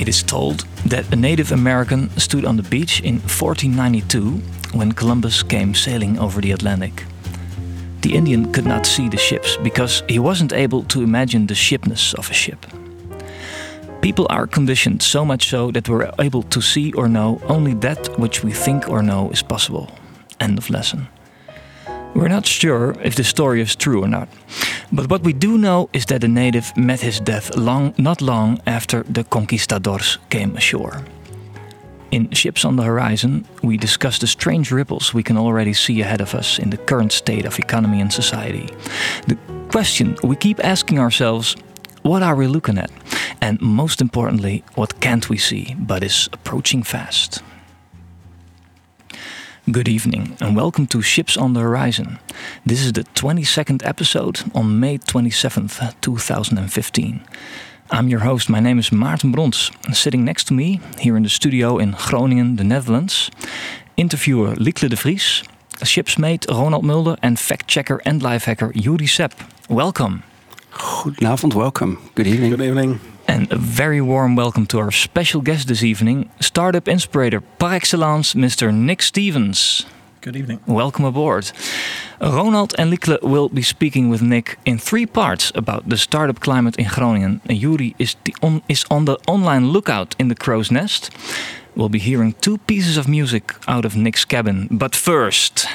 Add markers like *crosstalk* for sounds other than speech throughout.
It is told that a Native American stood on the beach in 1492 when Columbus came sailing over the Atlantic. The Indian could not see the ships because he wasn't able to imagine the shipness of a ship. People are conditioned so much so that we're able to see or know only that which we think or know is possible. End of lesson. We're not sure if the story is true or not, but what we do know is that the native met his death long, not long after the conquistadors came ashore. In Ships on the Horizon, we discuss the strange ripples we can already see ahead of us in the current state of economy and society. The question we keep asking ourselves what are we looking at? And most importantly, what can't we see but is approaching fast? Good evening and welcome to Ships on the Horizon. This is the 22nd episode on May 27th, 2015. I'm your host. My name is Maarten Brons. Sitting next to me here in the studio in Groningen, the Netherlands, interviewer Liekle de Vries, shipsmate Ronald Mulder, and fact checker and life hacker Yuri Sepp. Welcome. Goedenavond, welcome. Good evening. Good evening. And a very warm welcome to our special guest this evening, startup inspirator par excellence, Mr. Nick Stevens. Good evening. Welcome aboard. Ronald and Liekle will be speaking with Nick in three parts about the startup climate in Groningen. And Yuri is, on, is on the online lookout in the crow's nest. We'll be hearing two pieces of music out of Nick's cabin. But first,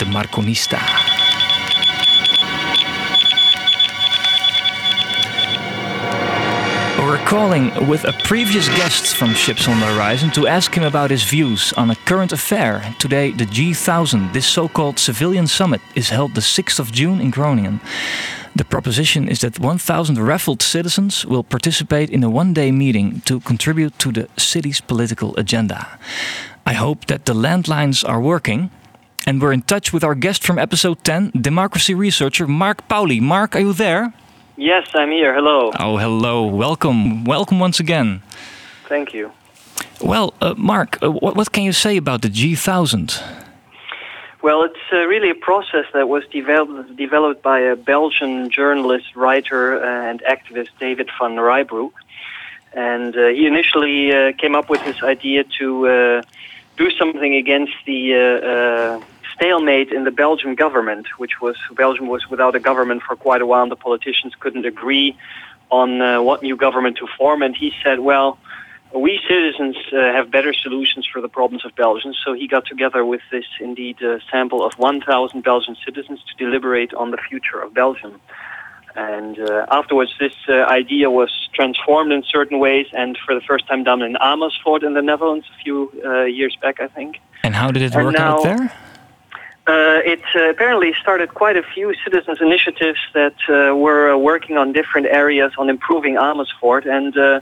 the Marconista. We're calling with a previous guest from Ships on the Horizon to ask him about his views on a current affair. Today, the G1000, this so called civilian summit, is held the 6th of June in Groningen. The proposition is that 1,000 raffled citizens will participate in a one day meeting to contribute to the city's political agenda. I hope that the landlines are working. And we're in touch with our guest from episode 10, democracy researcher Mark Pauli. Mark, are you there? Yes, I'm here. Hello. Oh, hello. Welcome. Welcome once again. Thank you. Well, uh, Mark, uh, what, what, can you say about the G1000? Well, it's uh, really a process that was developed, developed by a Belgian journalist, writer, uh, and activist, David Van Reybrouck. And uh, he initially uh, came up with this idea to do something against the stalemate in the Belgian government, which was Belgium was without a government for quite a while, and the politicians couldn't agree on uh, what new government to form. And he said, well, we citizens uh, have better solutions for the problems of Belgium. So he got together with this indeed uh, sample of 1,000 Belgian citizens to deliberate on the future of Belgium. And uh, afterwards, this uh, idea was transformed in certain ways, and for the first time done in Amersfoort in the Netherlands a few uh, years back, I think. And how did it work now, out there? Uh, it uh, apparently started quite a few citizens' initiatives that uh, were uh, working on different areas on improving Amersfoort, and uh,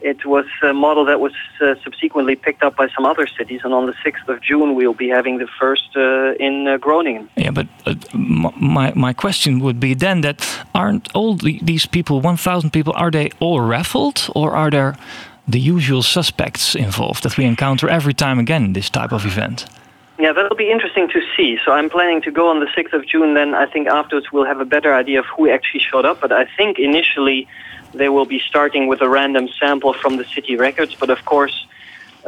it was a model that was uh, subsequently picked up by some other cities. And on the 6th of June, we'll be having the first in Groningen. Yeah, but my my question would be then that aren't all the, these people, 1,000 people, are they all raffled, or are there the usual suspects involved that we encounter every time again in this type of event? Yeah, that'll be interesting to see. So I'm planning to go on the 6th of June. Then I think afterwards we'll have a better idea of who actually showed up. But I think initially they will be starting with a random sample from the city records. But of course,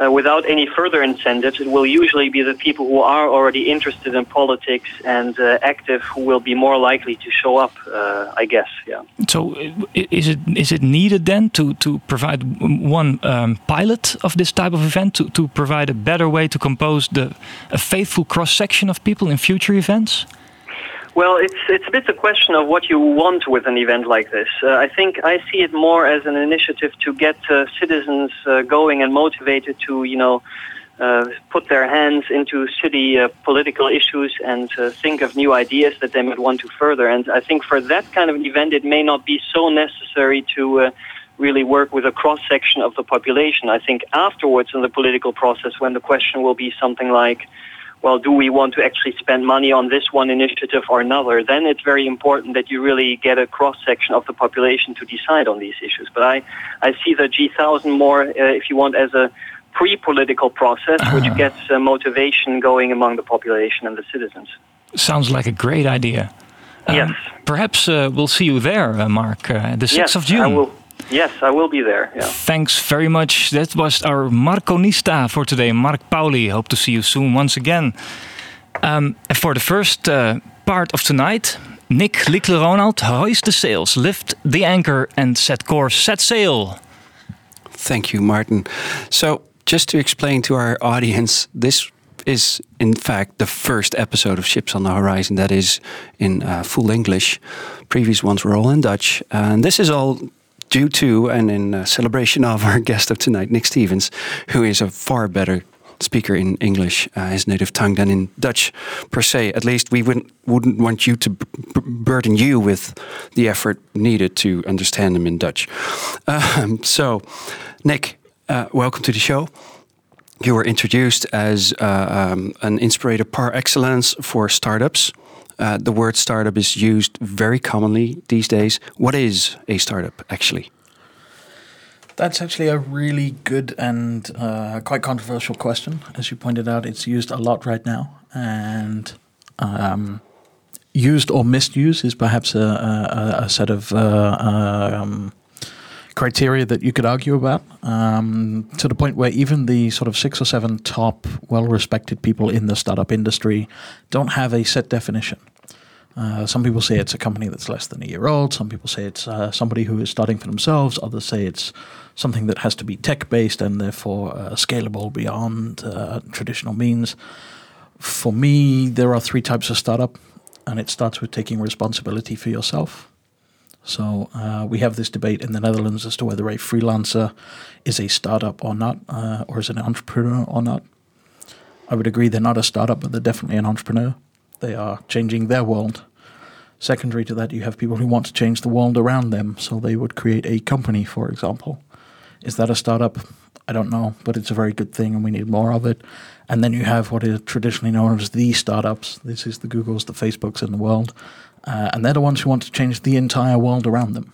uh, without any further incentives, it will usually be the people who are already interested in politics and uh, active who will be more likely to show up. Uh, I guess, yeah. So, is it is it needed then to to provide one um, pilot of this type of event to to provide a better way to compose the a faithful cross section of people in future events? Well, it's it's a bit a question of what you want with an event like this. Uh, I think I see it more as an initiative to get uh, citizens uh, going and motivated to, you know, uh, put their hands into city uh, political issues and uh, think of new ideas that they might want to further. And I think for that kind of event, it may not be so necessary to really work with a cross section of the population. I think afterwards in the political process, when the question will be something like well, do we want to actually spend money on this one initiative or another? Then it's very important that you really get a cross section of the population to decide on these issues. But I, I see the G1000 more, uh, if you want, as a pre political process which uh-huh. gets uh, motivation going among the population and the citizens. Sounds like a great idea. Um, yes. Perhaps uh, we'll see you there, uh, Mark, uh, the 6th yes, of June. I will. Yes, I will be there. Yeah. Thanks very much. That was our Marconista for today, Mark Pauli. Hope to see you soon once again. Um, and for the first uh, part of tonight, Nick Liekle Ronald, hoist the sails, lift the anchor, and set course, set sail. Thank you, Maarten. So, just to explain to our audience, this is in fact the first episode of Ships on the Horizon that is in uh, full English. Previous ones were all in Dutch, and this is all due to and in uh, celebration of our guest of tonight, Nick Stevens, who is a far better speaker in English, uh, his native tongue, than in Dutch per se. At least we wouldn't wouldn't want you to burden you with the effort needed to understand him in Dutch. *laughs* Um, so, Nick, uh, welcome to the show you were introduced as uh, um, an inspirator par excellence for startups. Uh, the word startup is used very commonly these days. What is a startup actually? That's actually a really good and uh, quite controversial question. As you pointed out, it's used a lot right now. And um, used or misused is perhaps a, a, a set of uh, um, criteria that you could argue about um, to the point where even the sort of six or seven top well respected people in the startup industry don't have a set definition. Uh, some people say it's a company that's less than a year old. Some people say it's uh, somebody who is starting for themselves. Others say it's something that has to be tech based and therefore uh, scalable beyond uh, traditional means. For me, there are three types of startup, and it starts with taking responsibility for yourself. So uh, we have this debate in the Netherlands as to whether a freelancer is a startup or not, uh, or is an entrepreneur or not. I would agree they're not a startup, but they're definitely an entrepreneur. They are changing their world. Secondary to that, you have people who want to change the world around them, so they would create a company, for example. Is that a startup? I don't know, but it's a very good thing, and we need more of it. And then you have what is traditionally known as the startups. This is the Googles, the Facebooks in the world uh, and they're the ones who want to change the entire world around them.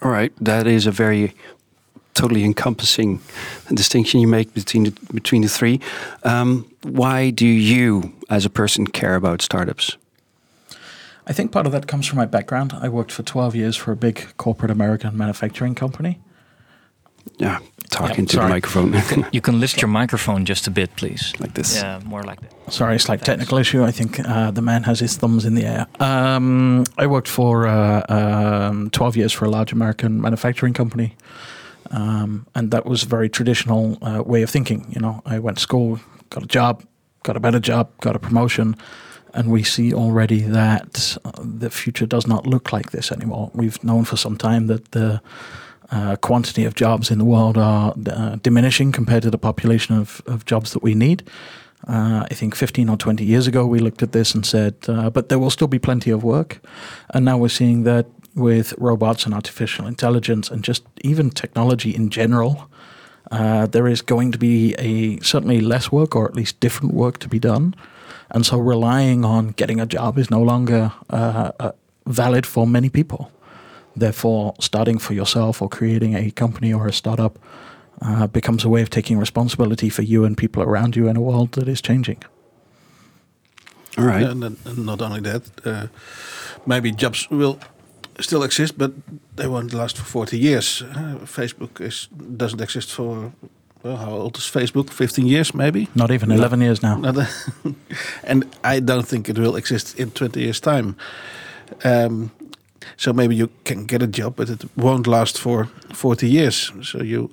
All right, that is a very totally encompassing distinction you make between the, between the three. Um, why do you, as a person, care about startups? I think part of that comes from my background. I worked for 12 years for a big corporate American manufacturing company. Yeah, talking to the microphone. *laughs* you can lift your microphone just a bit, please. Like this. Yeah, more like that. Sorry, slight Thanks. technical issue. I think uh, the man has his thumbs in the air. Um, I worked for uh, um, 12 years for a large American manufacturing company. Um, and that was a very traditional uh, way of thinking. You know, I went to school, got a job, got a better job, got a promotion, and we see already that uh, the future does not look like this anymore. We've known for some time that the uh, quantity of jobs in the world are uh, diminishing compared to the population of, of jobs that we need. Uh, I think 15 or 20 years ago, we looked at this and said, uh, but there will still be plenty of work. And now we're seeing that with robots and artificial intelligence and just even technology in general, uh, there is going to be a certainly less work or at least different work to be done. And so relying on getting a job is no longer valid for many people. Therefore, starting for yourself or creating a company or a startup uh, becomes a way of taking responsibility for you and people around you in a world that is changing. All right. And, and not only that, uh, maybe jobs will still exist, but they won't last for 40 years. Uh, Facebook is doesn't exist for well, how old is Facebook? 15 years, maybe? Not even 11 years now. *laughs* and I don't think it will exist in 20 years' time. Um, so maybe you can get a job, but it won't last for 40 years. So you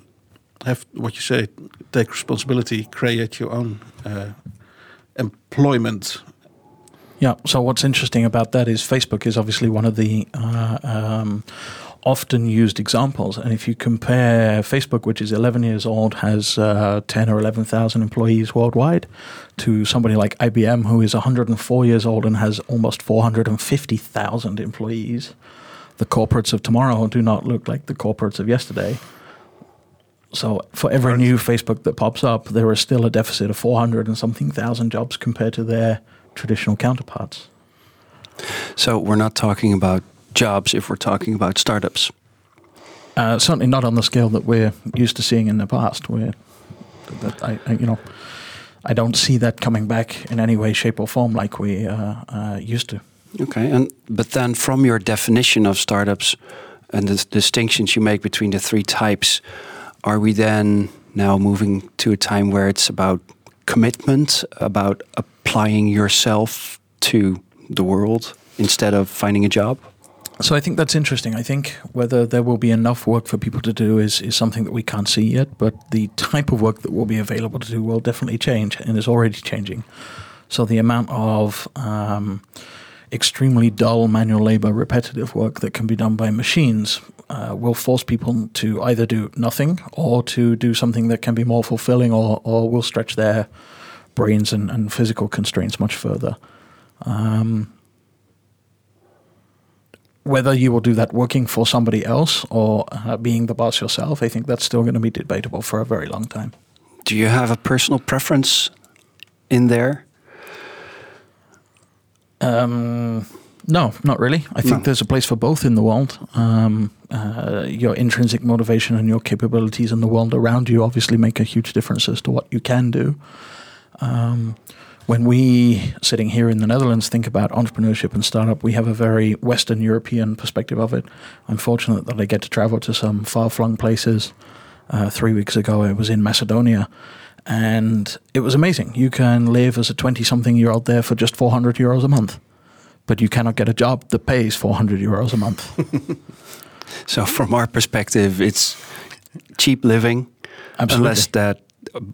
have what you say, take responsibility, create your own uh, employment. Yeah. So what's interesting about that is Facebook is obviously one of the uh, um, often used examples. And if you compare Facebook, which is 11 years old, has uh, 10 or 11,000 employees worldwide, to somebody like IBM, who is 104 years old and has almost 450,000 employees, the corporates of tomorrow do not look like the corporates of yesterday. So for every new Facebook that pops up, there is still a deficit of 400 and something thousand jobs compared to their traditional counterparts. So we're not talking about jobs if we're talking about startups. Uh, certainly not on the scale that we're used to seeing in the past. Where that I, I, you know, I don't see that coming back in any way, shape, or form like we uh, uh, used to. Okay, and but then from your definition of startups, and the distinctions you make between the three types, are we then now moving to a time where it's about commitment, about applying yourself to the world instead of finding a job? So I think that's interesting. I think whether there will be enough work for people to do is, is something that we can't see yet, but the type of work that will be available to do will definitely change and is already changing. So the amount of um, extremely dull manual labor, repetitive work that can be done by machines uh, will force people to either do nothing or to do something that can be more fulfilling or, or will stretch their brains and, and physical constraints much further. Um, whether you will do that working for somebody else or uh, being the boss yourself, I think that's still going to be debatable for a very long time. Do you have a personal preference in there? Um, no, not really. I think No. there's a place for both in the world. Um, uh, your intrinsic motivation and your capabilities in the world around you obviously make a huge difference as to what you can do. Um, when we, sitting here in the Netherlands, think about entrepreneurship and startup, we have a very Western European perspective of it. I'm fortunate that I get to travel to some far flung places. Uh, three weeks ago, I was in Macedonia, and it was amazing. You can live as a 20 something year old there for just 400 euros a month, but you cannot get a job that pays 400 euros a month. *laughs* So, from our perspective, it's cheap living, Absolutely. unless that.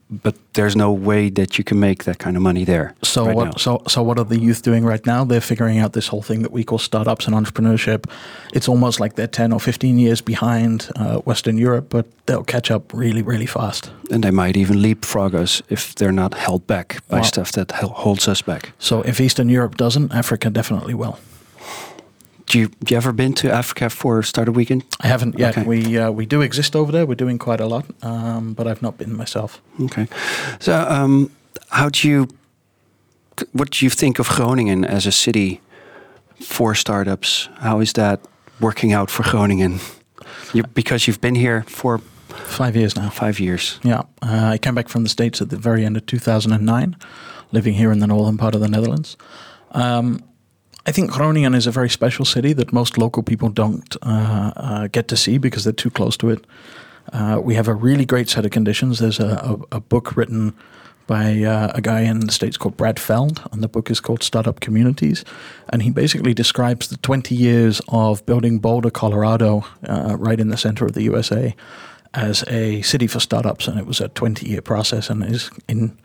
But there's no way that you can make that kind of money there. So right what? now. So so what are the youth doing right now? They're figuring out this whole thing that we call startups and entrepreneurship. It's almost like they're ten or fifteen years behind uh, Western Europe, but they'll catch up really, really fast. and they might even leapfrog us if they're not held back by Wow. stuff that holds us back. So if Eastern Europe doesn't, Africa definitely will. Do you, you ever been to Africa for Startup Weekend? I haven't yet. Okay. We uh, we do exist over there. We're doing quite a lot, um, but I've not been myself. Okay. So, um, how do you, what do you think of Groningen as a city for startups? How is that working out for Groningen? You, because you've been here for Five years now. five years. Yeah, uh, I came back from the States at the very end of 2009, living here in the northern part of the Netherlands. Um, I think Groningen is a very special city that most local people don't uh, uh, get to see because they're too close to it. Uh, we have a really great set of conditions. There's a, a, a book written by uh, a guy in the States called Brad Feld, and the book is called Startup Communities. And he basically describes the 20 years of building Boulder, Colorado, uh, right in the center of the USA, as a city for startups. And it was a 20 year process and is in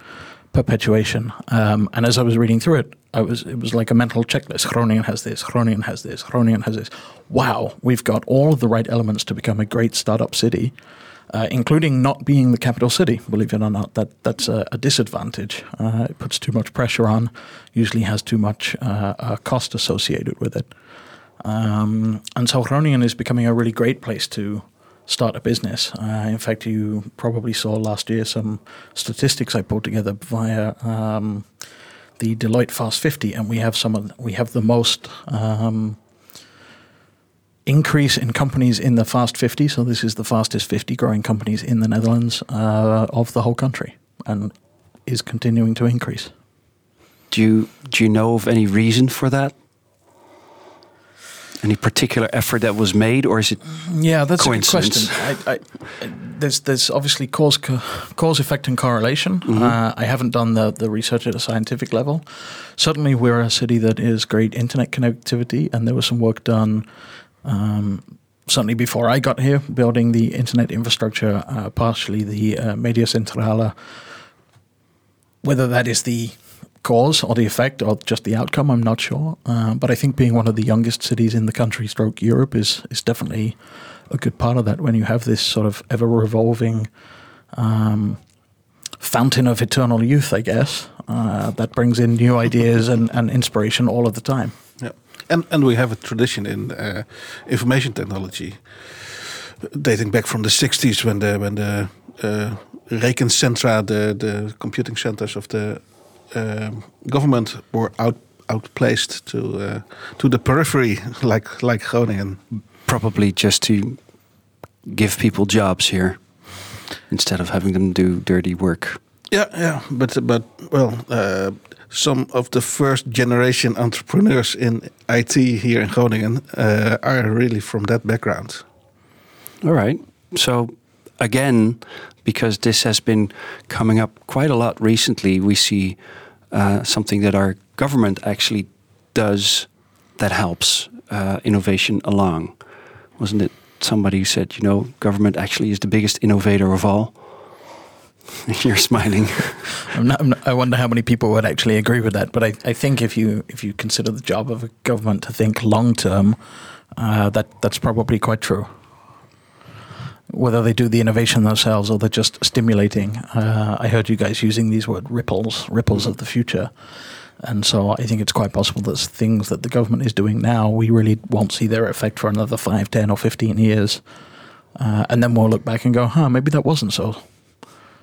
perpetuation. Um, and as I was reading through it, I was it was like a mental checklist. Groningen has this, Groningen has this, Groningen has this. Wow, we've got all of the right elements to become a great startup city, uh, including not being the capital city. Believe it or not, that that's a, a disadvantage. Uh, it puts too much pressure on. Usually has too much uh, uh, cost associated with it. Um, and so Groningen is becoming a really great place to start a business. Uh, in fact, you probably saw last year some statistics I pulled together via um, the Deloitte Fast 50, and we have some of we have the most um, increase in companies in the Fast 50. So this is the fastest 50 growing companies in the Netherlands uh, of the whole country, and is continuing to increase. Do you, do you know of any reason for that? Any particular effort that was made, or is it Yeah, that's a good question. I, I, there's there's obviously cause co- cause effect and correlation. Uh, I haven't done the the research at a scientific level. Certainly, we're a city that is great internet connectivity, and there was some work done. Um, certainly before I got here, building the internet infrastructure, uh, partially the uh, media centrale. Whether that is the cause or the effect or just the outcome, I'm not sure. Uh, but I think being one of the youngest cities in the country, stroke Europe, is is definitely a good part of that. When you have this sort of ever revolving um, fountain of eternal youth, I guess uh, that brings in new ideas and, and inspiration all of the time. Yeah. And and we have a tradition in uh, information technology dating back from the 60s when the when the uh, rekencentra, the the computing centers of the government were out outplaced to uh, to the periphery, *laughs* like like Groningen. probably just to give people jobs here instead of having them do dirty work? Yeah, yeah, but but well, uh, some of the first generation entrepreneurs in IT here in Groningen uh, are really from that background. All right. So again, because this has been coming up quite a lot recently, we see uh, something that our government actually does that helps uh, innovation along. Wasn't it somebody who said, you know, government actually is the biggest innovator of all? *laughs* You're smiling. *laughs* I'm not, I'm not, i wonder how many people would actually agree with that. But I, I think if you if you consider the job of a government to think long term, uh, that that's probably quite true. Whether they do the innovation themselves or they're just stimulating. Uh, I heard you guys using these word ripples, ripples of the future. And so I think it's quite possible that things that the government is doing now, we really won't see their effect for another 5, 10, or 15 years. Uh, and then we'll look back and go, huh, maybe that wasn't so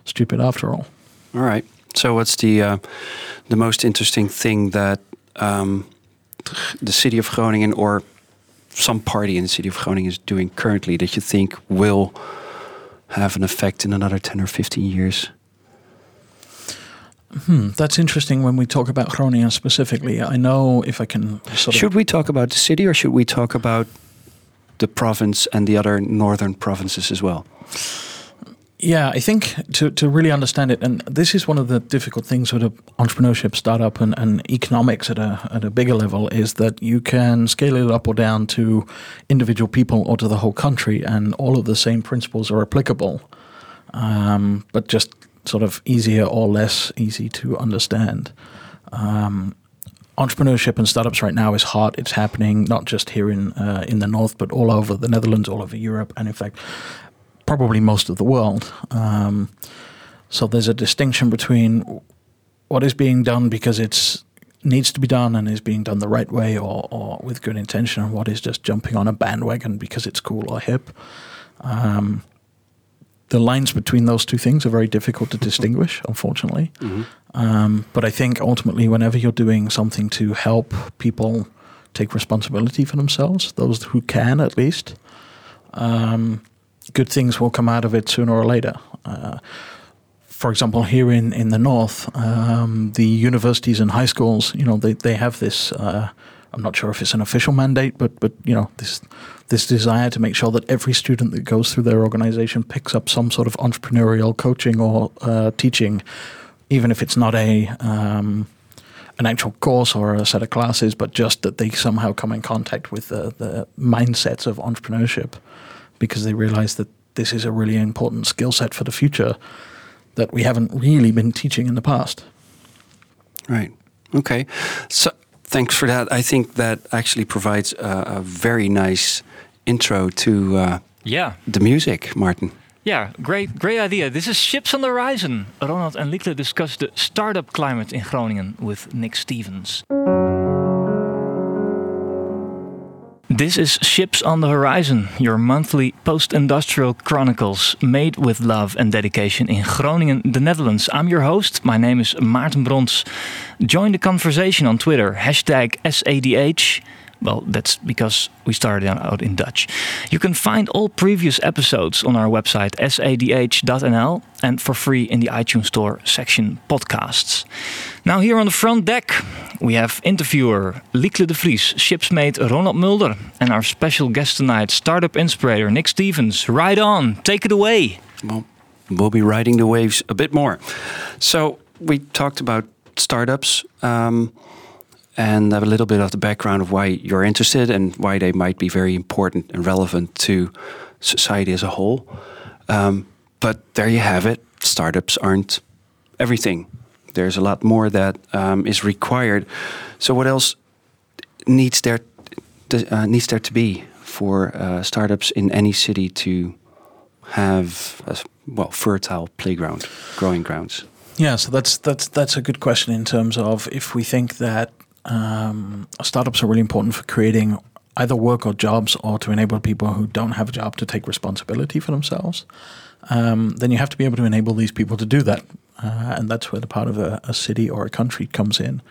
stupid after all. All right. So, what's the uh, the most interesting thing that um, the city of Groningen or some party in the city of Groningen is doing currently that you think will have an effect in another ten or fifteen years? Hmm, that's interesting when we talk about Groningen specifically. I know if I can. should we talk about the city or should we talk about the province and the other northern provinces as well? Yeah, I think to, to really understand it, and this is one of the difficult things with entrepreneurship, startup, and, and economics at a at a bigger level is that you can scale it up or down to individual people or to the whole country, and all of the same principles are applicable, um, but just sort of easier or less easy to understand. Um, entrepreneurship and startups right now is hot. It's happening not just here in uh, in the north, but all over the Netherlands, all over Europe, and in fact, probably most of the world. Um, so there's a distinction between what is being done because it's needs to be done and is being done the right way or, or with good intention, and what is just jumping on a bandwagon because it's cool or hip. Um, the lines between those two things are very difficult to distinguish, *laughs* unfortunately. Mm-hmm. Um, but I think ultimately, whenever you're doing something to help people take responsibility for themselves, those who can at least, um, good things will come out of it sooner or later. Uh, for example, here in, in the north, um, the universities and high schools, you know, they, they have this. Uh, I'm not sure if it's an official mandate, but but you know this this desire to make sure that every student that goes through their organization picks up some sort of entrepreneurial coaching or uh, teaching, even if it's not a um, an actual course or a set of classes, but just that they somehow come in contact with the, the mindsets of entrepreneurship because they realize that this is a really important skill set for the future that we haven't really been teaching in the past. Right. Okay. So thanks for that. I think that actually provides a, a very nice intro to uh, yeah the music, Maarten. Yeah, great, great idea. This is Ships on the Horizon. Ronald and Liekle discuss the startup climate in Groningen with Nick Stevens. This is Ships on the Horizon, your monthly post industrial chronicles made with love and dedication in Groningen, the Netherlands. I'm your host. My name is Maarten Brons. Join the conversation on Twitter, hashtag SADH. Well, that's because we started out in Dutch. You can find all previous episodes on our website sadh.nl and for free in the iTunes Store section podcasts. Now, here on the front deck, we have interviewer Liekle de Vries, shipsmate Ronald Mulder, and our special guest tonight, startup inspirator Nick Stevens. Ride on, take it away. Well, we'll be riding the waves a bit more. So, we talked about startups. Um, and have a little bit of the background of why you're interested and why they might be very important and relevant to society as a whole. Um, but there you have it. Startups aren't everything. There's a lot more that um, is required. So, what else needs there to, uh, needs there to be for uh, startups in any city to have a well fertile playground, growing grounds? Yeah, so that's that's that's a good question in terms of if we think that um, startups are really important for creating either work or jobs or to enable people who don't have a job to take responsibility for themselves, um, then you have to be able to enable these people to do that. Uh, and that's where the part of a, a, city or a country comes in.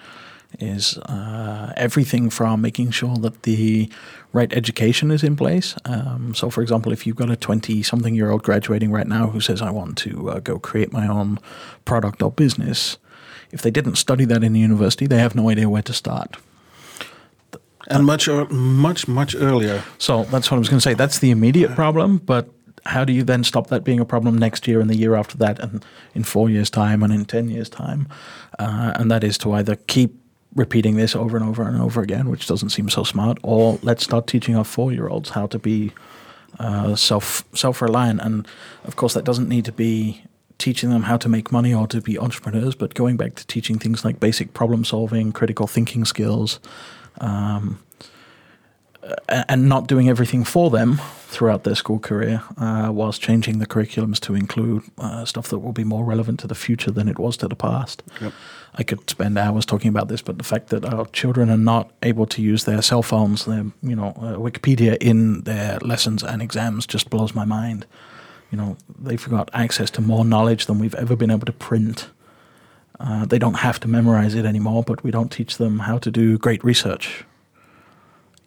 is uh, everything from making sure that the right education is in place. Um, so, for example, if you've got a 20 something year old graduating right now who says, I want to uh, go create my own product or business, if they didn't study that in the university, they have no idea where to start. And much, or, much, much earlier. So that's what I was going to say. That's the immediate problem, but how do you then stop that being a problem next year and the year after that and in four years time and in 10 years time uh, and that is to either keep repeating this over and over and over again which doesn't seem so smart or let's start teaching our four year olds how to be uh, self self reliant and of course that doesn't need to be teaching them how to make money or to be entrepreneurs but going back to teaching things like basic problem solving critical thinking skills um, and not doing everything for them throughout their school career, uh, whilst changing the curriculums to include uh, stuff that will be more relevant to the future than it was to the past. Yep. I could spend hours talking about this, but the fact that our children are not able to use their cell phones, their you know uh, Wikipedia in their lessons and exams just blows my mind. You know they've got access to more knowledge than we've ever been able to print. Uh, they don't have to memorize it anymore, but we don't teach them how to do great research.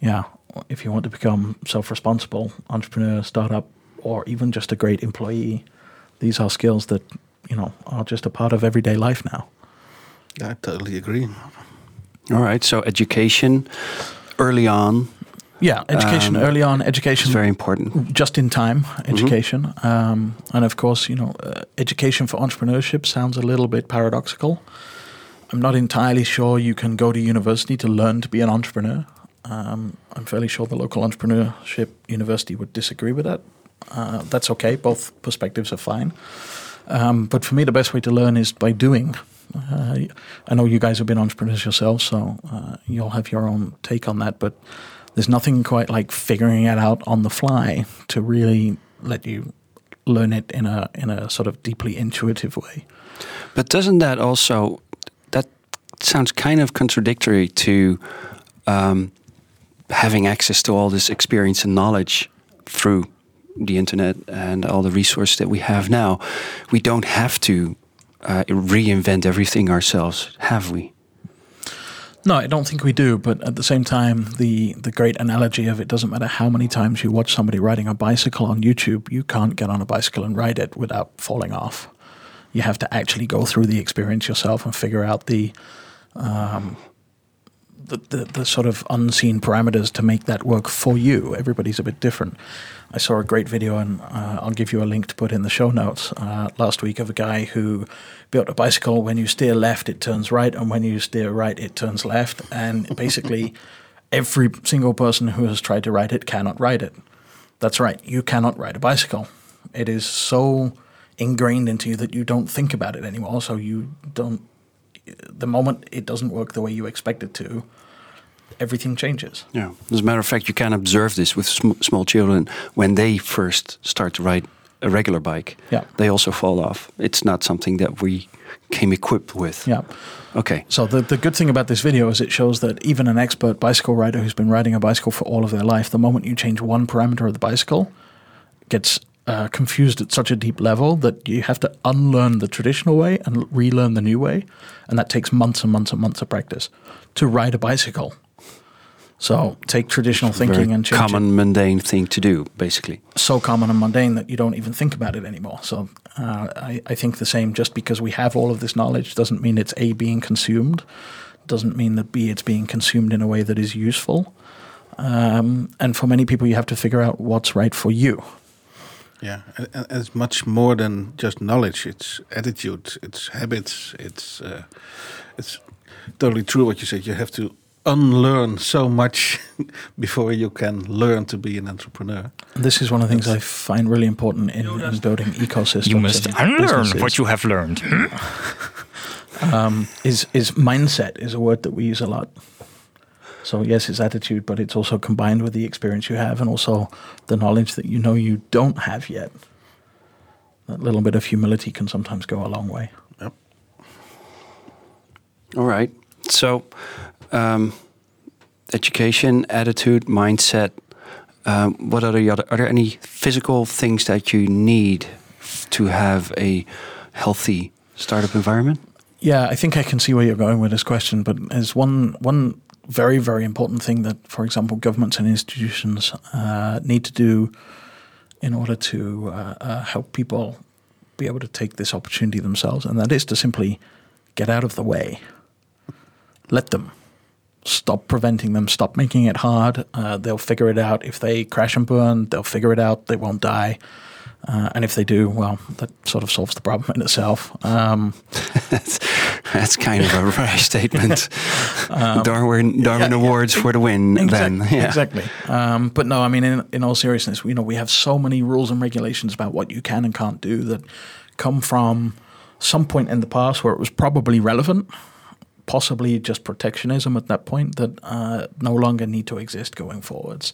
Yeah, if you want to become self-responsible entrepreneur, startup, or even just a great employee, these are skills that you know are just a part of everyday life now. I totally agree. All right. So education early on. Yeah, education Um, early on, education is very important. just in time education, um, and of course, you know, uh, education for entrepreneurship sounds a little bit paradoxical. I'm not entirely sure you can go to university to learn to be an entrepreneur. Um, I'm fairly sure the local entrepreneurship university would disagree with that. Uh, that's okay; both perspectives are fine. Um, but for me, the best way to learn is by doing. Uh, I know you guys have been entrepreneurs yourselves, so uh, you'll have your own take on that. But there's nothing quite like figuring it out on the fly to really let you learn it in a in a sort of deeply intuitive way. But doesn't that also that sounds kind of contradictory to um, having access to all this experience and knowledge through the internet and all the resources that we have now? We don't have to uh, reinvent everything ourselves, have we? No, I don't think we do. But at the same time, the the great analogy of it doesn't matter how many times you watch somebody riding a bicycle on YouTube, you can't get on a bicycle and ride it without falling off. You have to actually go through the experience yourself and figure out the um, the, the, the sort of unseen parameters to make that work for you. Everybody's a bit different. I saw a great video, and uh, I'll give you a link to put in the show notes uh, last week of a guy who built a bicycle. When you steer left, it turns right, and when you steer right, it turns left. And basically, *laughs* every single person who has tried to ride it cannot ride it. That's right, you cannot ride a bicycle. It is so ingrained into you that you don't think about it anymore. So you don't. The moment it doesn't work the way you expect it to, everything changes. Yeah. As a matter of fact, you can observe this with sm small children when they first start to ride a regular bike. Yeah. They also fall off. It's not something that we came equipped with. Yeah. Okay. So the, the good thing about this video is it shows that even an expert bicycle rider who's been riding a bicycle for all of their life, the moment you change one parameter of the bicycle, gets uh, confused at such a deep level that you have to unlearn the traditional way and relearn the new way, and that takes months and months and months of practice to ride a bicycle. So take traditional thinking Very and change it common, mundane thing to do, basically. so common and mundane that you don't even think about it anymore. So uh, I, I think the same. Just because we have all of this knowledge doesn't mean it's a being consumed. Doesn't mean that b it's being consumed in a way that is useful. Um, and for many people, you have to figure out what's right for you. Yeah, and, and it's much more than just knowledge. It's attitude, it's habits, it's uh, it's totally true what you said. You have to unlearn so much *laughs* before you can learn to be an entrepreneur. This is one of the things I find really important in, in building *laughs* ecosystems. You must unlearn businesses. what you have learned. *laughs* Um, is is mindset is a word that we use a lot. So yes, it's attitude, but it's also combined with the experience you have, and also the knowledge that you know you don't have yet. That little bit of humility can sometimes go a long way. Yep. All right. So, um, education, attitude, mindset. Um, what are the other? Are there any physical things that you need to have a healthy startup environment? Yeah, I think I can see where you're going with this question, but there's one one very very important thing that, for example, governments and institutions uh, need to do in order to uh, uh, help people be able to take this opportunity themselves, and that is to simply get out of the way. Let them. Stop preventing them. Stop making it hard. Uh, they'll figure it out. If they crash and burn, they'll figure it out. They won't die. Uh, and if they do, well, that sort of solves the problem in itself. Um, that's, *laughs* that's kind of a *laughs* rash statement. Um, Darwin Darwin yeah, Awards yeah, for the win. Exactly, then, yeah. exactly. Um, but no, I mean, in, in all seriousness, you know, we have so many rules and regulations about what you can and can't do that come from some point in the past where it was probably relevant, possibly just protectionism at that point that uh, no longer need to exist going forwards.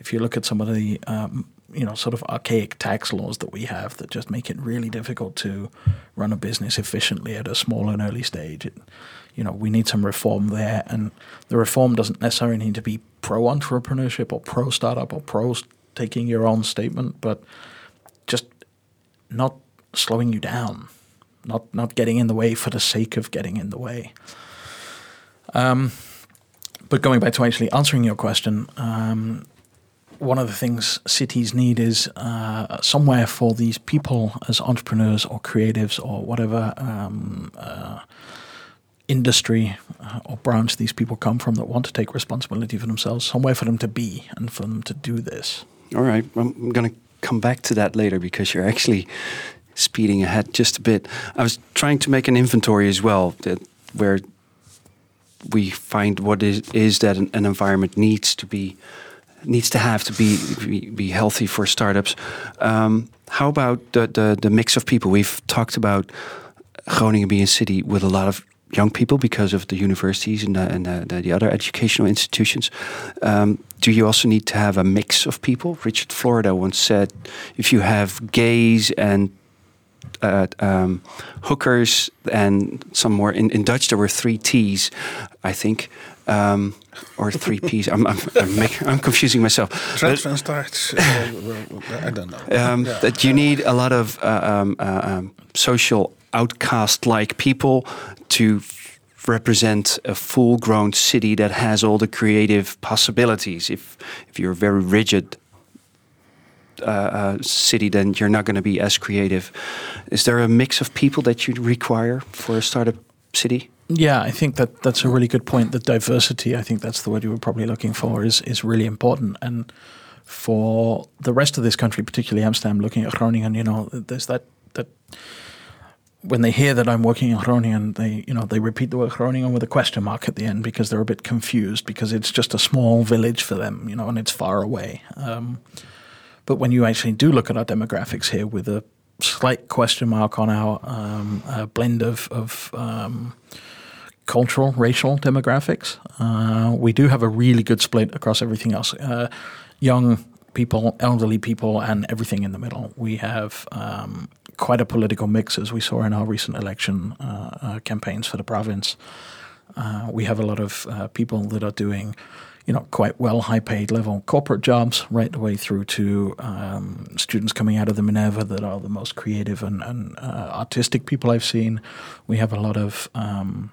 If you look at some of the um, you know sort of archaic tax laws that we have that just make it really difficult to run a business efficiently at a small and early stage. It, you know, we need some reform there, and the reform doesn't necessarily need to be pro entrepreneurship or pro startup or pro taking your own statement, but just not slowing you down, not not getting in the way for the sake of getting in the way. Um, but going back to actually answering your question, um, one of the things cities need is uh, somewhere for these people as entrepreneurs or creatives or whatever um, uh, industry uh, or branch these people come from that want to take responsibility for themselves, somewhere for them to be and for them to do this. All right, I'm going to come back to that later because you're actually speeding ahead just a bit. I was trying to make an inventory as well that where we find what is, is that an, an environment needs to be needs to have to be be, be healthy for startups. Um, how about the, the the mix of people? We've talked about Groningen being a city with a lot of young people because of the universities and the, and the, the other educational institutions. Um, do you also need to have a mix of people? Richard Florida once said, if you have gays and uh, um, hookers and some more in, in Dutch there were three T's, I think. Um, or three P's. I'm I'm, I'm, I'm confusing myself. Transfer starts. Uh, I don't know. Um, yeah. That you need a lot of uh, um, uh, um, social outcast-like people to represent a full-grown city that has all the creative possibilities. If if you're very rigid uh, uh, city, then you're not going to be as creative. Is there a mix of people that you require for a startup city? Yeah, I think that that's a really good point. The diversity, I think that's the word you were probably looking for, is is really important. And for the rest of this country, particularly Amsterdam, looking at Groningen, you know, there's that that when they hear that I'm working in Groningen, they you know they repeat the word Groningen with a question mark at the end because they're a bit confused because it's just a small village for them, you know, and it's far away. Um, but when you actually do look at our demographics here with a slight question mark on our um, uh, blend of, of um, cultural, racial demographics. Uh, we do have a really good split across everything else. Uh, young people, elderly people, and everything in the middle. We have um, quite a political mix, as we saw in our recent election uh, uh campaigns for the province. Uh, we have a lot of people that are doing you know, quite well high paid level corporate jobs, right the way through to um, students coming out of the Minerva that are the most creative and, and uh, artistic people I've seen. We have a lot of um,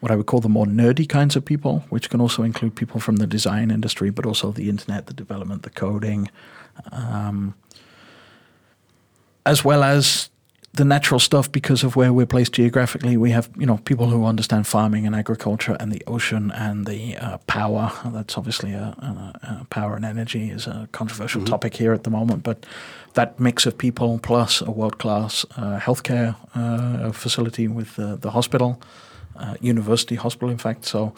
what I would call the more nerdy kinds of people, which can also include people from the design industry, but also the internet, the development, the coding, um, as well as the natural stuff because of where we're placed geographically. We have you know people who understand farming and agriculture and the ocean and the uh, power. That's obviously a, a, a, power and energy is a controversial mm-hmm. topic here at the moment, but that mix of people plus a world class uh, healthcare uh, facility with the hospital, uh, university hospital, in fact. So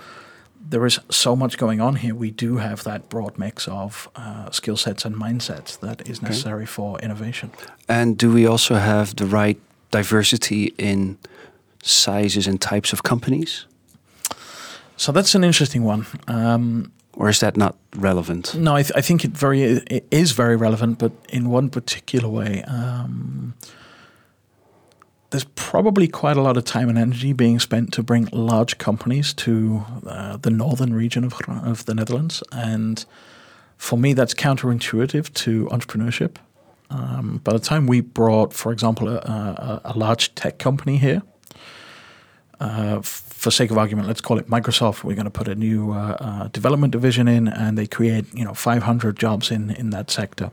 there is so much going on here. We do have that broad mix of uh, skill sets and mindsets that is necessary okay. for innovation. And do we also have the right diversity in sizes and types of companies? So that's an interesting one. Um, or is that not relevant? No, I, th I think it very it is very relevant, but in one particular way. Um, there's probably quite a lot of time and energy being spent to bring large companies to uh, the northern region of, of the Netherlands. And for me, that's counterintuitive to entrepreneurship. Um, by the time we brought, for example, a, a, a, large tech company here, uh, for sake of argument, let's call it Microsoft. We're going to put a new uh, uh, development division in, and they create you know 500 jobs in in that sector.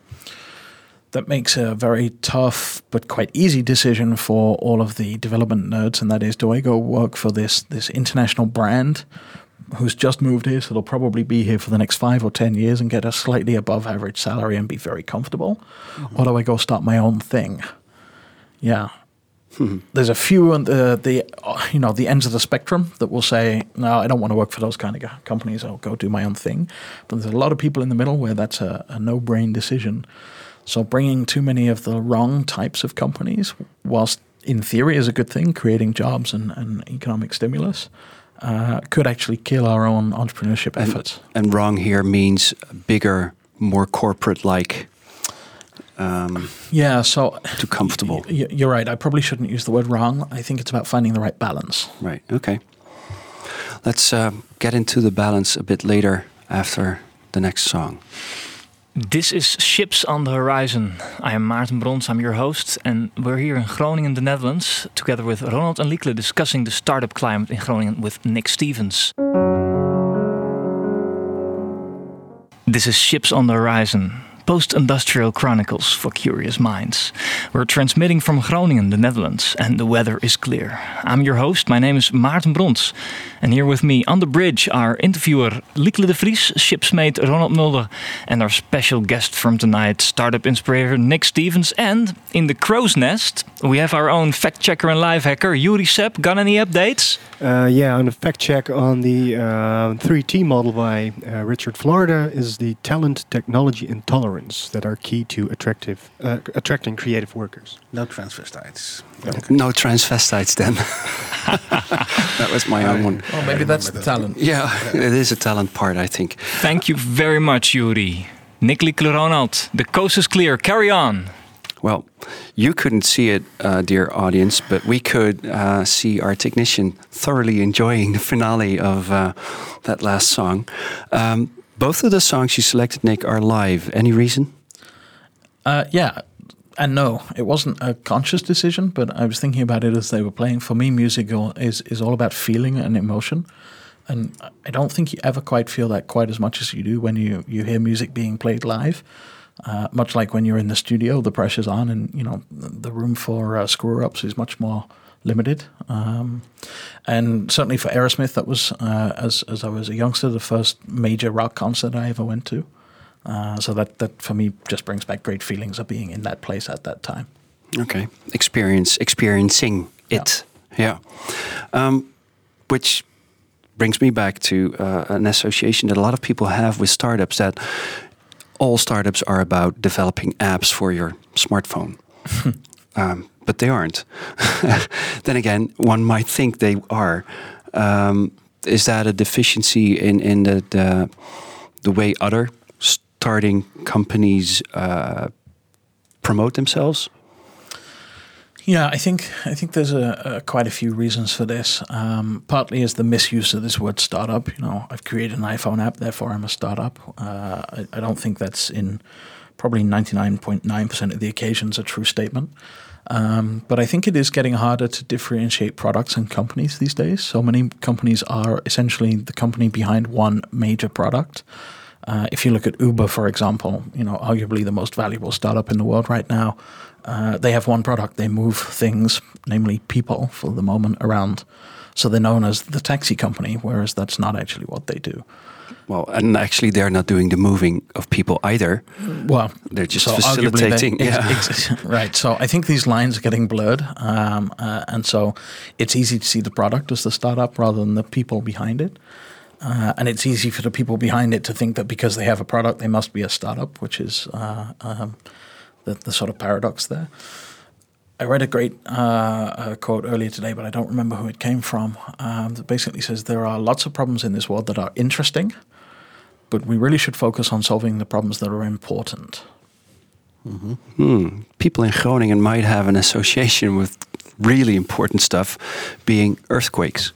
That makes a very tough but quite easy decision for all of the development nerds, and that is, do I go work for this this international brand who's just moved here, so they'll probably be here for the next five or ten years and get a slightly above average salary and be very comfortable, mm-hmm. or do I go start my own thing? Yeah, Hmm. There's a few on the, the you know the ends of the spectrum that will say, no, I don't want to work for those kind of companies. I'll go do my own thing. But there's a lot of people in the middle where that's a, a no-brain decision. So bringing too many of the wrong types of companies, whilst in theory is a good thing, creating jobs and, and economic stimulus, uh, could actually kill our own entrepreneurship efforts. And, and wrong here means bigger, more corporate-like um, yeah, so too comfortable. *laughs* Y- you're right. I probably shouldn't use the word wrong. I think it's about finding the right balance. Right. Okay. Let's uh, get into the balance a bit later after the next song. This is Ships on the Horizon. I am Maarten Brons, I'm your host, and we're here in Groningen, the Netherlands, together with Ronald and Liekle discussing the startup climate in Groningen with Nick Stevens. This is Ships on the Horizon post industrial chronicles for curious minds. We're transmitting from Groningen, the Netherlands, and the weather is clear. I'm your host, my name is Maarten Brons, and here with me on the bridge are interviewer Liekle de Vries, shipsmate Ronald Mulder, and our special guest from tonight, startup inspirator Nick Stevens. And in the crow's nest, we have our own fact checker and live hacker, Yuri Sepp. Got any updates? Uh, yeah, on the fact check on the uh, 3T model by uh, Richard Florida is the talent, technology, and tolerance that are key to attractive, uh, attracting creative workers. No transvestites. Okay. No transvestites then. *laughs* that was my own one. Oh, maybe that's the talent. Yeah, it is a talent part, I think. Thank you very much, Yuri. Nickly Ronald, the coast is clear. Carry on. Well, you couldn't see it, uh, dear audience, but we could uh, see our technician thoroughly enjoying the finale of uh, that last song. Um, both of the songs you selected, Nick, are live. Any reason? Uh, yeah, and no, it wasn't a conscious decision, but I was thinking about it as they were playing. For me, music is is all about feeling and emotion, and I don't think you ever quite feel that quite as much as you do when you you hear music being played live. Uh, much like when you're in the studio, the pressure's on, and you know the room for uh, screw ups is much more limited. Um, and certainly for Aerosmith, that was uh, as as I was a youngster, the first major rock concert I ever went to. Uh, so that that for me just brings back great feelings of being in that place at that time. Okay, experience experiencing it. Yeah, yeah. Um, which brings me back to uh, an association that a lot of people have with startups that all startups are about developing apps for your smartphone. *laughs* um, but they aren't. *laughs* then again, one might think they are. Um, is that a deficiency in, in the, the, the way other starting companies uh, promote themselves? Yeah, I think I think there's a, a quite a few reasons for this. Um, partly is the misuse of this word startup. You know, I've created an iPhone app, therefore I'm a startup. Uh, I, I, don't think that's in probably 99.9% of the occasions a true statement. Um, but I think it is getting harder to differentiate products and companies these days. So many companies are essentially the company behind one major product. Uh, if you look at Uber, for example, you know, arguably the most valuable startup in the world right now, uh, they have one product. They move things, namely people, for the moment around. So they're known as the taxi company, whereas that's not actually what they do. Well, and actually, they're not doing the moving of people either. Well, they're just so facilitating. They, yeah. Ex- *laughs* right. So I think these lines are getting blurred, um, uh, and so it's easy to see the product as the startup rather than the people behind it. Uh, and it's easy for the people behind it to think that because they have a product, they must be a startup, which is uh, um, the, the sort of paradox there. I read a great uh, quote earlier today, but I don't remember who it came from. Um, that basically says there are lots of problems in this world that are interesting, but we really should focus on solving the problems that are important. Mm-hmm. Hmm. People in Groningen might have an association with really important stuff being earthquakes.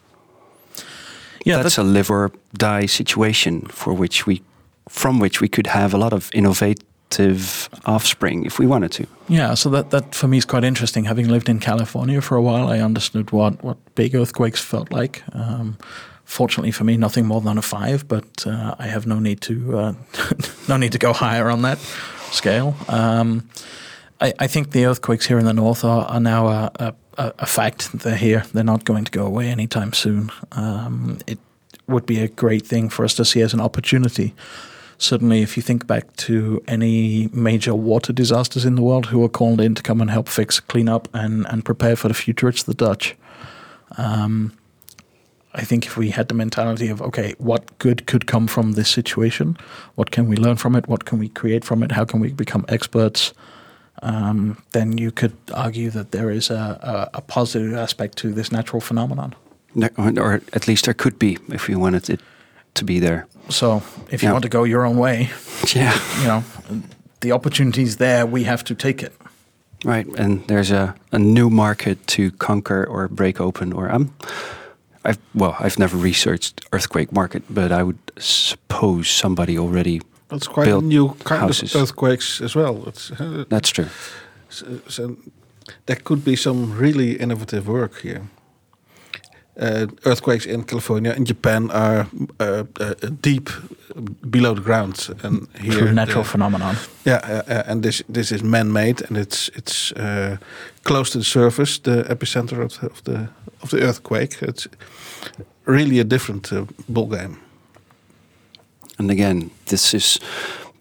Yeah, that's, that's a live or die situation for which we, from which we could have a lot of innovate adaptive offspring if we wanted to. Yeah, so that, that for me is quite interesting. Having lived in California for a while, I understood what, what big earthquakes felt like. Um, fortunately for me, nothing more than a five, but uh, I have no need to uh, *laughs* no need to go higher on that scale. Um, I, I, think the earthquakes here in the north are, are now a, a, a, fact. They're here. They're not going to go away anytime soon. Um, it would be a great thing for us to see as an opportunity certainly if you think back to any major water disasters in the world who are called in to come and help fix, clean up, and, and prepare for the future, it's the Dutch. Um, I think if we had the mentality of, okay, what good could come from this situation? What can we learn from it? What can we create from it? How can we become experts? Um, then you could argue that there is a, a, a, positive aspect to this natural phenomenon. Or at least there could be if we wanted it to be there. So if you yeah. want to go your own way, *laughs* yeah, you know, the opportunities there, we have to take it. Right, and there's a, a new market to conquer or break open. Or I'm, I've well, I've never researched earthquake market, but I would suppose somebody already. That's quite built a new kind houses. of earthquakes as well. Uh, That's true. So, uh, so um, there could be some really innovative work here. Uh, earthquakes in California and Japan are uh, uh, deep below the ground, and here True natural the, phenomenon. Yeah, and this this is man-made, and it's it's close to the surface, the epicenter of the of the, of the earthquake. It's really a different ball game. And again, this is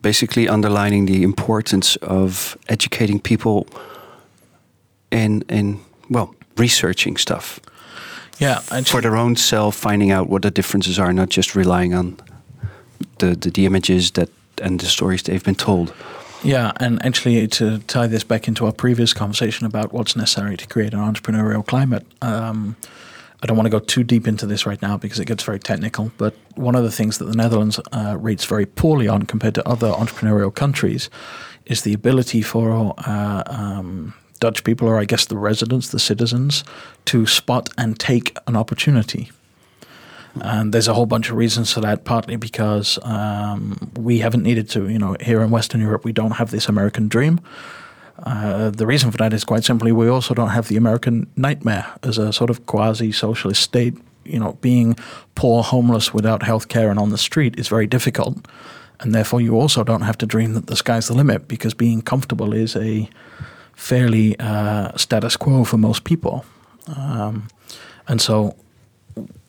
basically underlining the importance of educating people in in well researching stuff yeah, for their own self, finding out what the differences are, not just relying on the, the, the images that and the stories they've been told. Yeah, and actually to tie this back into our previous conversation about what's necessary to create an entrepreneurial climate, um, I don't want to go too deep into this right now because it gets very technical. But one of the things that the Netherlands uh, rates very poorly on compared to other entrepreneurial countries is the ability for uh, um, Dutch people, or I guess the residents, the citizens, to spot and take an opportunity. And there's a whole bunch of reasons for that. Partly because um, we haven't needed to, you know, here in Western Europe, we don't have this American dream. Uh, the reason for that is quite simply we also don't have the American nightmare as a sort of quasi socialist state. You know, being poor, homeless, without health care, and on the street is very difficult. And therefore, you also don't have to dream that the sky's the limit because being comfortable is a fairly uh, status quo for most people. Um, and so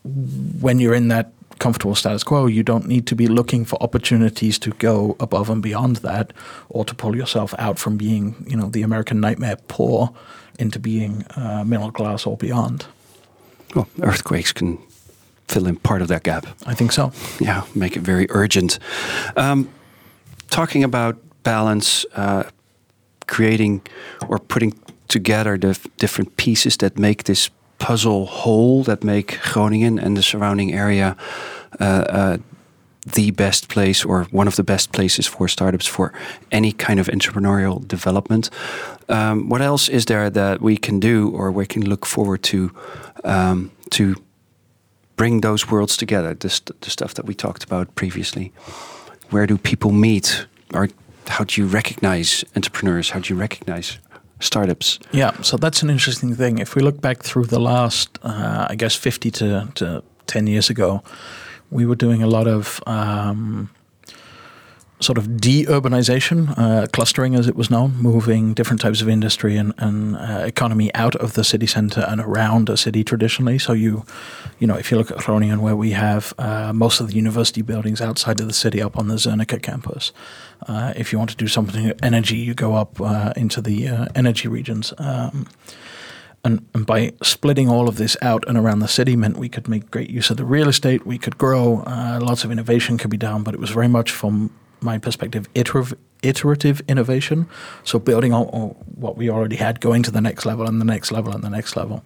when you're in that comfortable status quo, you don't need to be looking for opportunities to go above and beyond that or to pull yourself out from being, you know, the American nightmare poor into being uh, middle class or beyond. Well, earthquakes can fill in part of that gap. I think so. Yeah, make it very urgent. Um, talking about balance, uh, creating or putting together the different pieces that make this puzzle whole, that make Groningen and the surrounding area uh, uh, the best place or one of the best places for startups for any kind of entrepreneurial development. Um, what else is there that we can do or we can look forward to um, to bring those worlds together? The, st the stuff that we talked about previously. Where do people meet? Are how do you recognize entrepreneurs? How do you recognize startups? Yeah, so that's an interesting thing. If we look back through the last, uh, I guess, 50 to, to 10 years ago, we were doing a lot of um, sort of de-urbanization, uh, clustering as it was known, moving different types of industry and, and uh, economy out of the city center and around a city traditionally. So you, you know, if you look at Groningen, where we have uh, most of the university buildings outside of the city, up on the Zernike campus. Uh, if you want to do something energy, you go up uh, into the uh, energy regions. Um, and, and, by splitting all of this out and around the city meant we could make great use of the real estate. We could grow. Lots of innovation could be done, but it was very much from my perspective, iterative, iterative innovation. So building on, on, what we already had, going to the next level and the next level and the next level.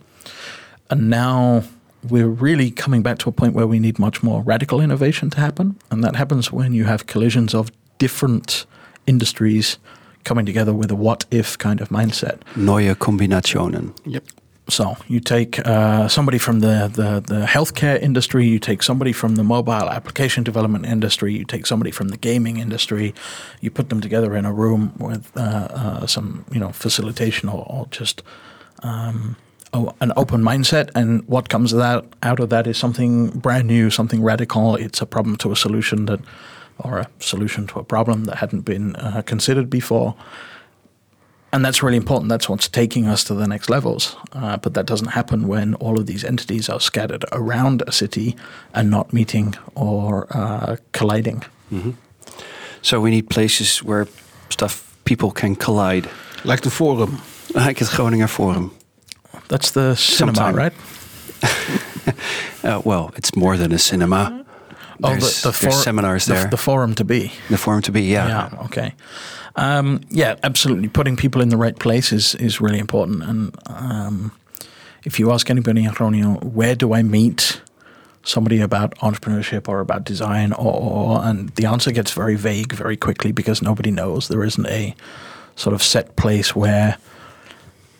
And now we're really coming back to a point where we need much more radical innovation to happen. And that happens when you have collisions of different industries coming together with a what if kind of mindset. Neue Kombinationen. Yep. So you take uh, somebody from the, the, the healthcare industry, you take somebody from the mobile application development industry, you take somebody from the gaming industry, you put them together in a room with uh, uh, some you know facilitation or, or just um, o- an open mindset, and what comes that out of that is something brand new, something radical. It's a problem to a solution that, or a solution to a problem that hadn't been uh, considered before and that's really important. That's what's taking us to the next levels. Uh, but that doesn't happen when all of these entities are scattered around a city and not meeting or uh, colliding. So we need places where stuff people can collide, Like the forum. *laughs* like het Groninger Forum. That's the cinema, Sometime. right? *laughs* Uh, well, it's more than a cinema. Oh, There's, there's seminars the, there. The forum to be. The forum to be, yeah. Yeah. Okay. Um, yeah, absolutely. Putting people in the right place is is really important. And um, if you ask anybody in Groningen, where do I meet somebody about entrepreneurship or about design, or, or and the answer gets very vague very quickly because nobody knows. There isn't a sort of set place where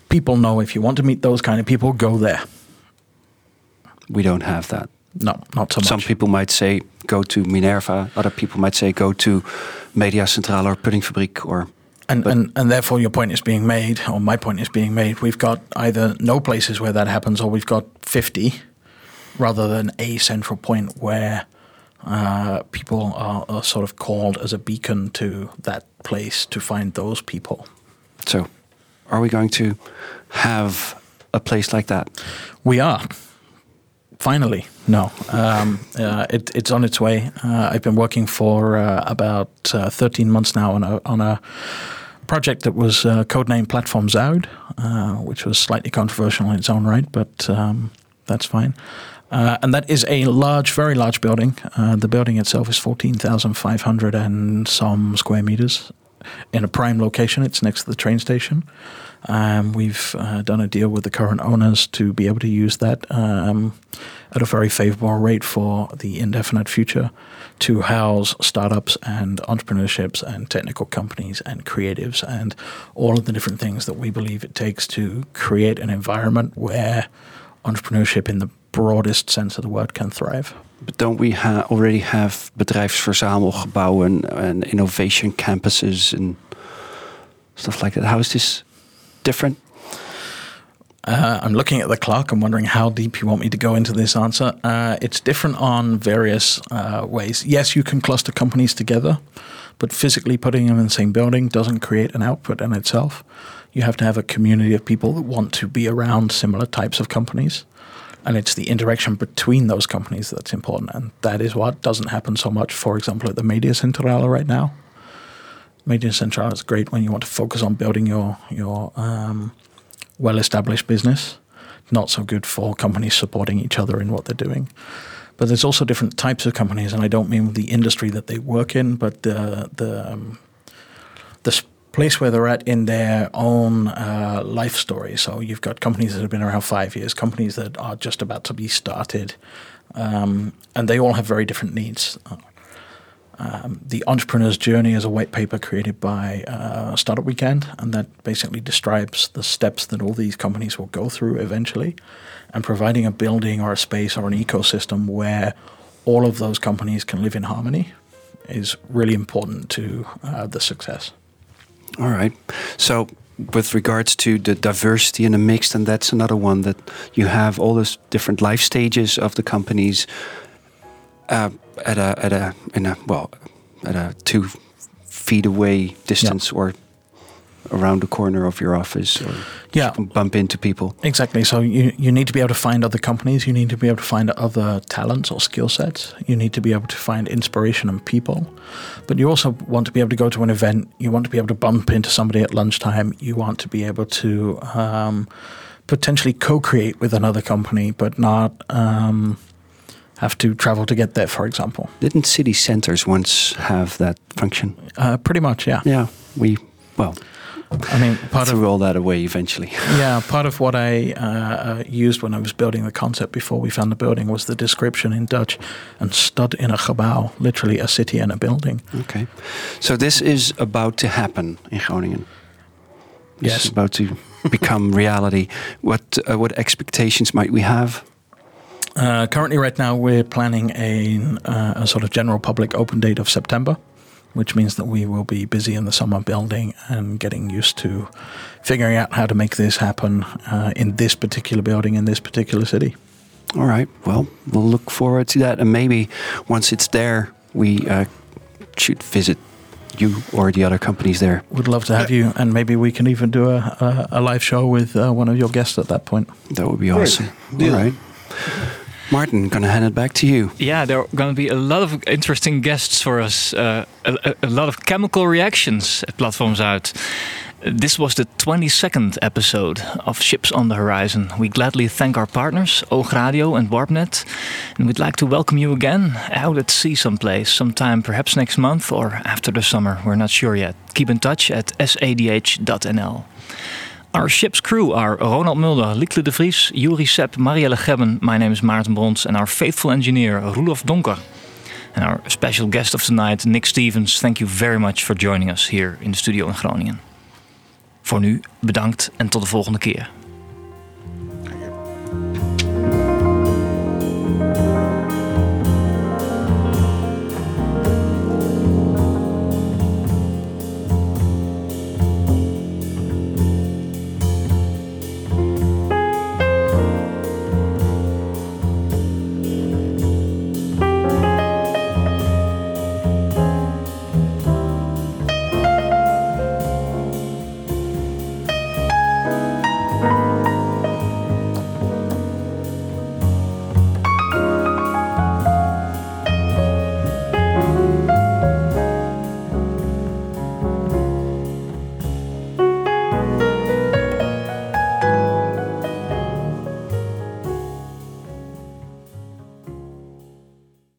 people know if you want to meet those kind of people, go there. We don't have that. No, not so much. Some people might say go to Minerva. Other people might say go to Media Centrale or Puddingfabriek or And, and and therefore your point is being made, or my point is being made. We've got either no places where that happens, or we've got fifty, rather than a central point where uh, people are, are sort of called as a beacon to that place to find those people. so. Are we going to have a place like that? We are. Finally, no. Um, uh, it, it's on its way. Uh, I've been working for uh, about uh, 13 months now on a, on a project that was uh, codenamed Platform Zuid, uh, which was slightly controversial in its own right, but um, that's fine. And that is a large, very large building. The building itself is 14,500 and some square meters in a prime location. It's next to the train station. Um, we've uh, done a deal with the current owners to be able to use that um, at a very favorable rate for the indefinite future to house startups and entrepreneurships and technical companies and creatives and all of the different things that we believe it takes to create an environment where entrepreneurship in the broadest sense of the word can thrive. But don't we ha- already have bedrijfsverzamelgebouwen and innovation campuses and stuff like that? How is this different? Uh, I'm looking at the clock. I'm wondering how deep you want me to go into this answer. Uh, it's different on various uh, ways. Yes, you can cluster companies together, but physically putting them in the same building doesn't create an output in itself. You have to have a community of people that want to be around similar types of companies. And it's the interaction between those companies that's important. And that is what doesn't happen so much, for example, at the Media Centrale right now. Media Central is great when you want to focus on building your, your um, well established business. Not so good for companies supporting each other in what they're doing. But there's also different types of companies, and I don't mean the industry that they work in, but the the um, the place where they're at in their own uh, life story. So you've got companies that have been around five years, companies that are just about to be started, um, and they all have very different needs. Um, the entrepreneur's journey is a white paper created by uh, Startup Weekend, and that basically describes the steps that all these companies will go through eventually, and providing a building or a space or an ecosystem where all of those companies can live in harmony is really important to uh, the success. All right. So, with regards to the diversity and the mix, and that's another one that you have all those different life stages of the companies uh, at a at a in a well at a two feet away distance or around the corner of your office or Yeah. bump into people. Exactly. So you, you need to be able to find other companies. You need to be able to find other talents or skill sets. You need to be able to find inspiration and people. But you also want to be able to go to an event. You want to be able to bump into somebody at lunchtime. You want to be able to um, potentially co-create with another company, but not um, have to travel to get there. For example, Didn't city centers once have that function? uh, pretty much, yeah. Yeah, we well I mean, part of threw all that away eventually. *laughs* Yeah, part of what I uh, uh, used when I was building the concept before we found the building was the description in Dutch, and stad in a gebouw, literally a city and a building. Okay. So this is about to happen in Groningen. Yes. is about to become reality. What uh, what expectations might we have? Uh, currently, right now, we're planning a, uh, a sort of general public open date of September, which means that we will be busy in the summer building and getting used to figuring out how to make this happen uh, in this particular building in this particular city. All right. Well, we'll look forward to that, and maybe once it's there, we uh, should visit you or the other companies there. Would love to have you, and maybe we can even do a, a, a live show with uh, one of your guests at that point. That would be awesome. Deal. All right. Maarten, gonna hand it back to you. Yeah, there are going to be a lot of interesting guests for us. Uh, a, a- a lot of chemical reactions at Platform Zuid. This was the 22nd episode of Ships on the Horizon. We gladly thank our partners, Oog Radio and Warpnet. And we'd like to welcome you again out at sea someplace, sometime perhaps next month or after the summer. We're not sure yet. Keep in touch at sadh.nl. Our ship's crew are Ronald Mulder, Liekle de Vries, Juri Sepp, Marielle Gebben. My name is Maarten Brons, and our faithful engineer, Roelof Donker. And our special guest of the night, Nick Stevens. Thank you very much for joining us here in the studio in Groningen. Voor nu bedankt en tot de volgende keer.